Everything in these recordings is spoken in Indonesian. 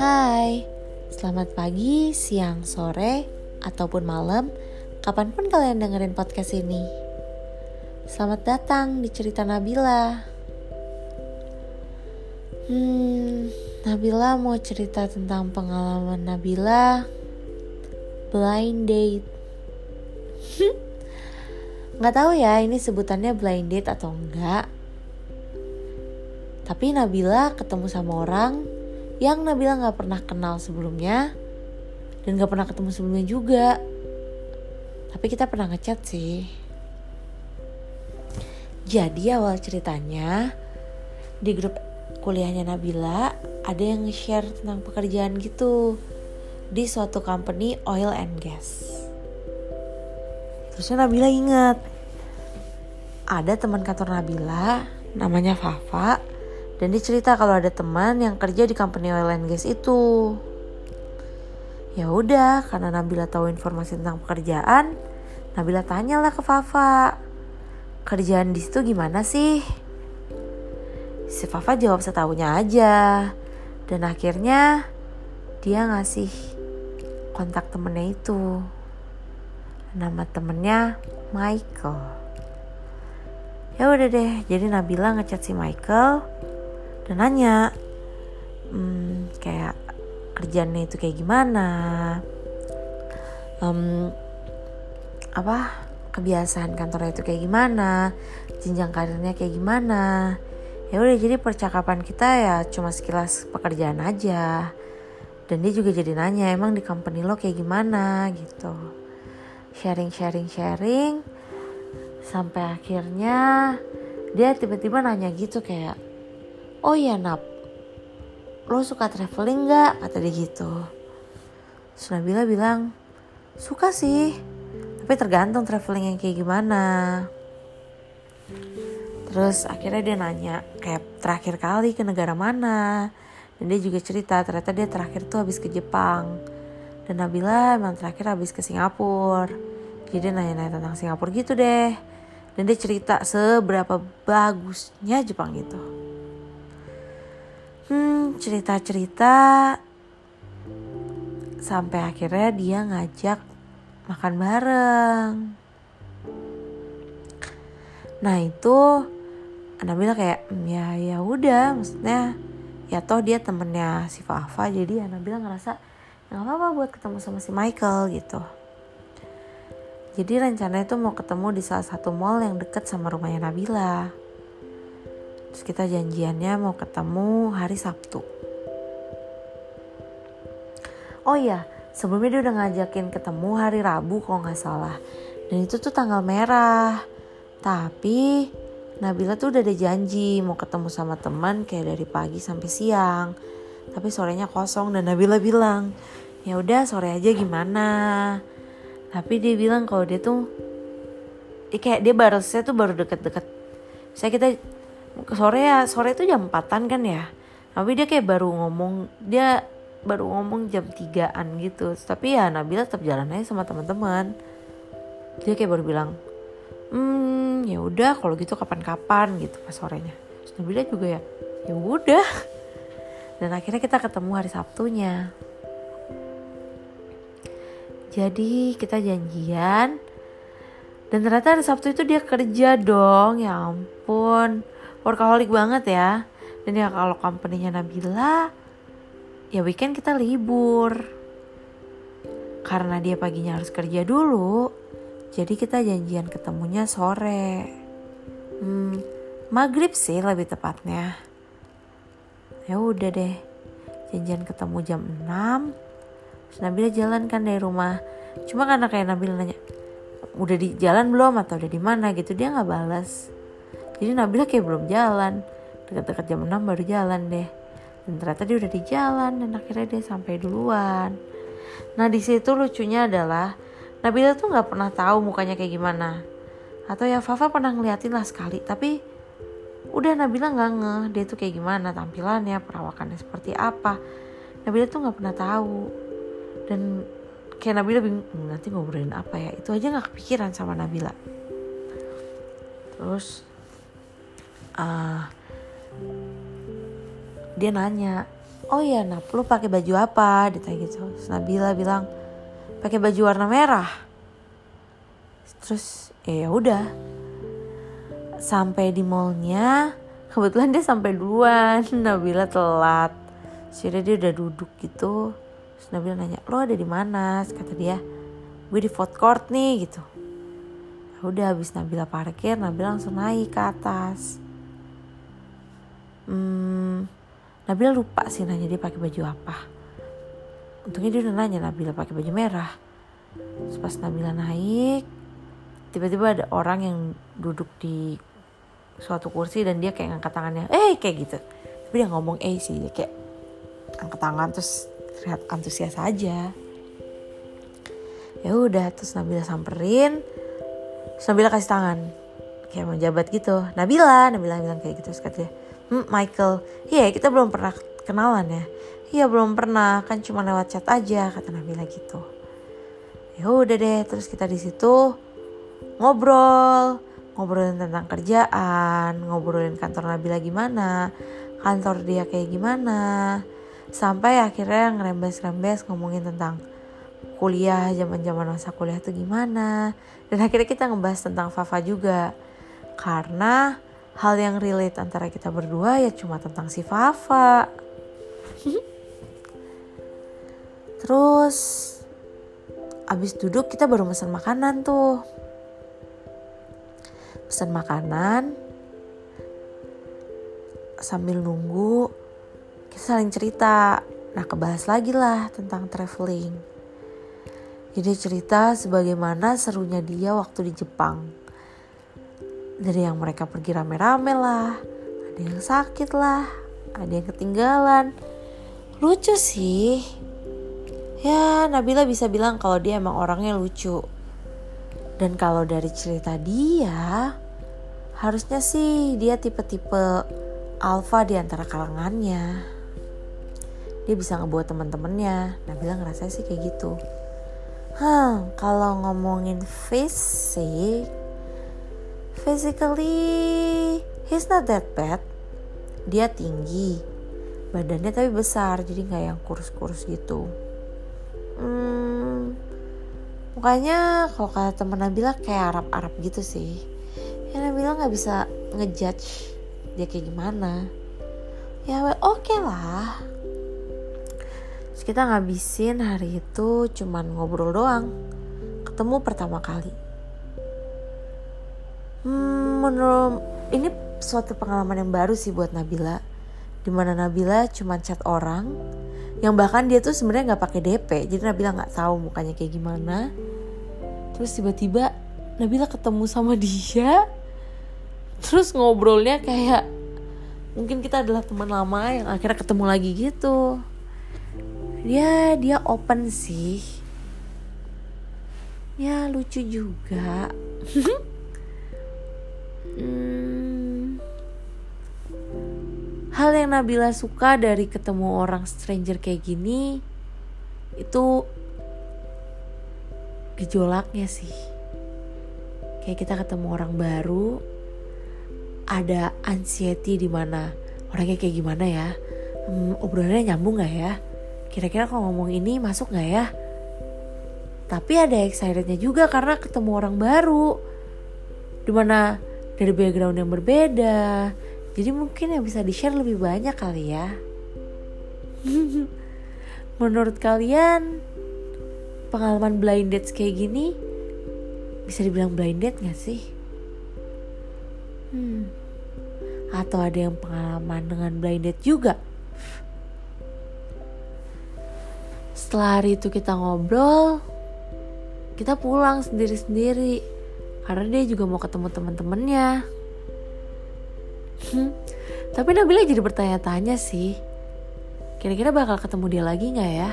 Hai, selamat pagi, siang, sore, ataupun malam, kapan pun kalian dengerin podcast ini. Selamat datang di cerita Nabila. Hmm, Nabila mau cerita tentang pengalaman Nabila blind date. Nggak tahu ya ini sebutannya blind date atau enggak. Tapi Nabila ketemu sama orang yang Nabila nggak pernah kenal sebelumnya dan nggak pernah ketemu sebelumnya juga. Tapi kita pernah ngechat sih. Jadi awal ceritanya di grup kuliahnya Nabila ada yang nge-share tentang pekerjaan gitu di suatu company oil and gas. Terusnya Nabila ingat ada teman kantor Nabila namanya Fafa dan dia cerita kalau ada teman yang kerja di company oil and gas itu. Ya udah, karena Nabila tahu informasi tentang pekerjaan, Nabila tanyalah ke Fafa. Kerjaan di situ gimana sih? Si Fafa jawab setahunya aja. Dan akhirnya dia ngasih kontak temennya itu. Nama temennya Michael. Ya udah deh, jadi Nabila ngechat si Michael dan nanya hmm, kayak kerjanya itu kayak gimana? Um, apa kebiasaan kantornya itu kayak gimana? Jenjang karirnya kayak gimana? Ya udah jadi percakapan kita ya cuma sekilas pekerjaan aja. Dan dia juga jadi nanya emang di company lo kayak gimana? Gitu. Sharing sharing sharing sampai akhirnya dia tiba-tiba nanya gitu kayak oh iya Nap. Lo suka traveling gak kata dia gitu. Terus Nabila bilang suka sih tapi tergantung traveling yang kayak gimana. Terus akhirnya dia nanya kayak terakhir kali ke negara mana? Dan dia juga cerita ternyata dia terakhir tuh habis ke Jepang. Dan Nabila emang terakhir habis ke Singapura. Jadi nanya-nanya tentang Singapura gitu deh. Dan dia cerita seberapa bagusnya Jepang gitu Cerita-cerita sampai akhirnya dia ngajak makan bareng. Nah itu Nabila kayak hmm, ya ya udah maksudnya ya toh dia temennya si Fafa jadi Nabila ngerasa nggak apa-apa buat ketemu sama si Michael gitu. Jadi rencananya itu mau ketemu di salah satu mall yang deket sama rumahnya Nabila. Terus kita janjiannya mau ketemu hari Sabtu. Oh iya, sebelumnya dia udah ngajakin ketemu hari Rabu kalau nggak salah. Dan itu tuh tanggal merah. Tapi Nabila tuh udah ada janji mau ketemu sama teman kayak dari pagi sampai siang. Tapi sorenya kosong dan Nabila bilang, ya udah sore aja gimana. Tapi dia bilang kalau dia tuh, ya kayak dia baru saya tuh baru deket-deket. Saya kita sore ya sore itu jam empatan kan ya. Tapi dia kayak baru ngomong dia baru ngomong jam tigaan gitu. Tapi ya Nabila tetap jalan aja sama teman-teman. Dia kayak baru bilang hmm ya udah kalau gitu kapan-kapan gitu pas sorenya. Terus Nabila juga ya ya udah. Dan akhirnya kita ketemu hari Sabtunya. Jadi kita janjian dan ternyata hari Sabtu itu dia kerja dong ya ampun workaholic banget ya. Dan ya kalau company-nya Nabila ya weekend kita libur. Karena dia paginya harus kerja dulu jadi kita janjian ketemunya sore. Hmm, maghrib sih lebih tepatnya. Ya udah deh janjian ketemu jam 6 terus Nabila jalan kan dari rumah. Cuma karena kayak Nabila nanya udah di jalan belum atau udah di mana? gitu dia nggak balas jadi Nabila kayak belum jalan. Dekat-dekat jam 6 baru jalan deh. Dan ternyata dia udah di jalan dan akhirnya dia sampai duluan. Nah di situ lucunya adalah Nabila tuh nggak pernah tahu mukanya kayak gimana. Atau ya Fafa pernah ngeliatin lah sekali. Tapi udah Nabila nggak ngeh dia tuh kayak gimana tampilannya perawakannya seperti apa. Nabila tuh nggak pernah tahu. Dan kayak Nabila bingung hmm, nanti ngobrolin apa ya? Itu aja nggak kepikiran sama Nabila. Terus uh, dia nanya oh iya Nap lu pakai baju apa? Ditanya gitu. Terus Nabila bilang pakai baju warna merah. Terus eh, ya udah. Sampai di mallnya kebetulan dia sampai duluan. Nabila telat. Sudah dia udah duduk gitu. Terus Nabila nanya lo ada di mana? Kata dia gue di food court nih gitu. Ya udah habis Nabila parkir Nabila langsung naik ke atas hmm, Nabila lupa sih nanya dia pakai baju apa. Untungnya dia udah nanya Nabila pakai baju merah. Terus pas Nabila naik tiba-tiba ada orang yang duduk di suatu kursi dan dia kayak ngangkat tangannya eh kayak gitu. Tapi dia ngomong eh sih dia kayak angkat tangan terus terlihat antusias aja. Ya udah terus Nabila samperin. Terus Nabila kasih tangan kayak mau jabat gitu. Nabila Nabila bilang kayak gitu terus kata dia hm, Michael. Iya kita belum pernah kenalan ya. Iya belum pernah. Kan cuma lewat chat aja kata Nabila gitu ya udah deh terus kita di situ ngobrol. Ngobrolin tentang kerjaan, ngobrolin kantor Nabila gimana, kantor dia kayak gimana, sampai akhirnya ngerembes-rembes ngomongin tentang kuliah, zaman-zaman masa kuliah tuh gimana, dan akhirnya kita ngebahas tentang Fafa juga, karena hal yang relate antara kita berdua ya cuma tentang si Fafa. Terus abis duduk kita baru pesan makanan tuh. Pesan makanan sambil nunggu kita saling cerita. Nah kebahas lagi lah tentang traveling. Jadi cerita sebagaimana serunya dia waktu di Jepang dari yang mereka pergi rame-rame lah ada yang sakit lah ada yang ketinggalan lucu sih ya Nabila bisa bilang kalau dia emang orangnya lucu dan kalau dari cerita dia, harusnya sih dia tipe-tipe alpha di antara kalangannya. Dia bisa ngebuat teman-temannya. Nabila ngerasa sih kayak gitu. Hmm, kalau ngomongin fisik, physically he's not that bad. Dia tinggi, badannya tapi besar, jadi nggak yang kurus-kurus gitu. Hmm, Mukanya kalau kata temen Nabila kayak Arab-Arab gitu sih. Ya Nabila nggak bisa ngejudge dia kayak gimana. Ya well, oke okay lah. Terus kita ngabisin hari itu cuman ngobrol doang. Ketemu pertama kali. Hmm, menurut ini suatu pengalaman yang baru sih buat Nabila. Di mana Nabila cuma chat orang, yang bahkan dia tuh sebenarnya nggak pakai DP jadi Nabila nggak tahu mukanya kayak gimana. Terus tiba-tiba Nabila ketemu sama dia. Terus ngobrolnya kayak mungkin kita adalah teman lama yang akhirnya ketemu lagi gitu. Dia dia open sih. Ya lucu juga hmm, hal yang Nabila suka dari ketemu orang stranger kayak gini itu gejolaknya sih. Kayak kita ketemu orang baru ada anxiety di mana orangnya kayak gimana ya? Hmm, obrolannya nyambung nggak ya? Kira-kira kalau ngomong ini masuk nggak ya? Tapi ada excitednya juga karena ketemu orang baru di mana dari background yang berbeda jadi mungkin yang bisa di-share lebih banyak kali ya. Menurut kalian pengalaman blind date kayak gini bisa dibilang blind date gak sih? Hmm. Atau ada yang pengalaman dengan blind date juga? Setelah hari itu kita ngobrol, kita pulang sendiri-sendiri karena dia juga mau ketemu teman-temannya. Hmm. Tapi Nabila jadi bertanya-tanya sih. Kira-kira bakal ketemu dia lagi nggak ya?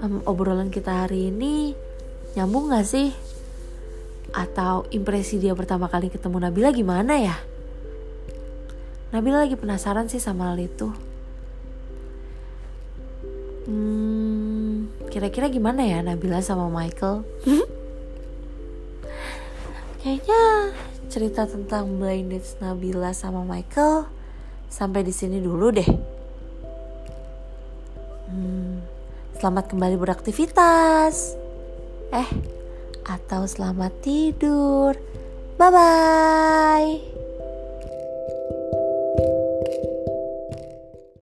Um, obrolan kita hari ini nyambung nggak sih? Atau impresi dia pertama kali ketemu Nabila gimana ya? Nabila lagi penasaran sih sama hal itu. Hmm, kira-kira gimana ya Nabila sama Michael? Kayaknya cerita tentang blind dates Nabila sama Michael sampai di sini dulu deh. Hmm, selamat kembali beraktivitas. Eh, atau selamat tidur. Bye bye.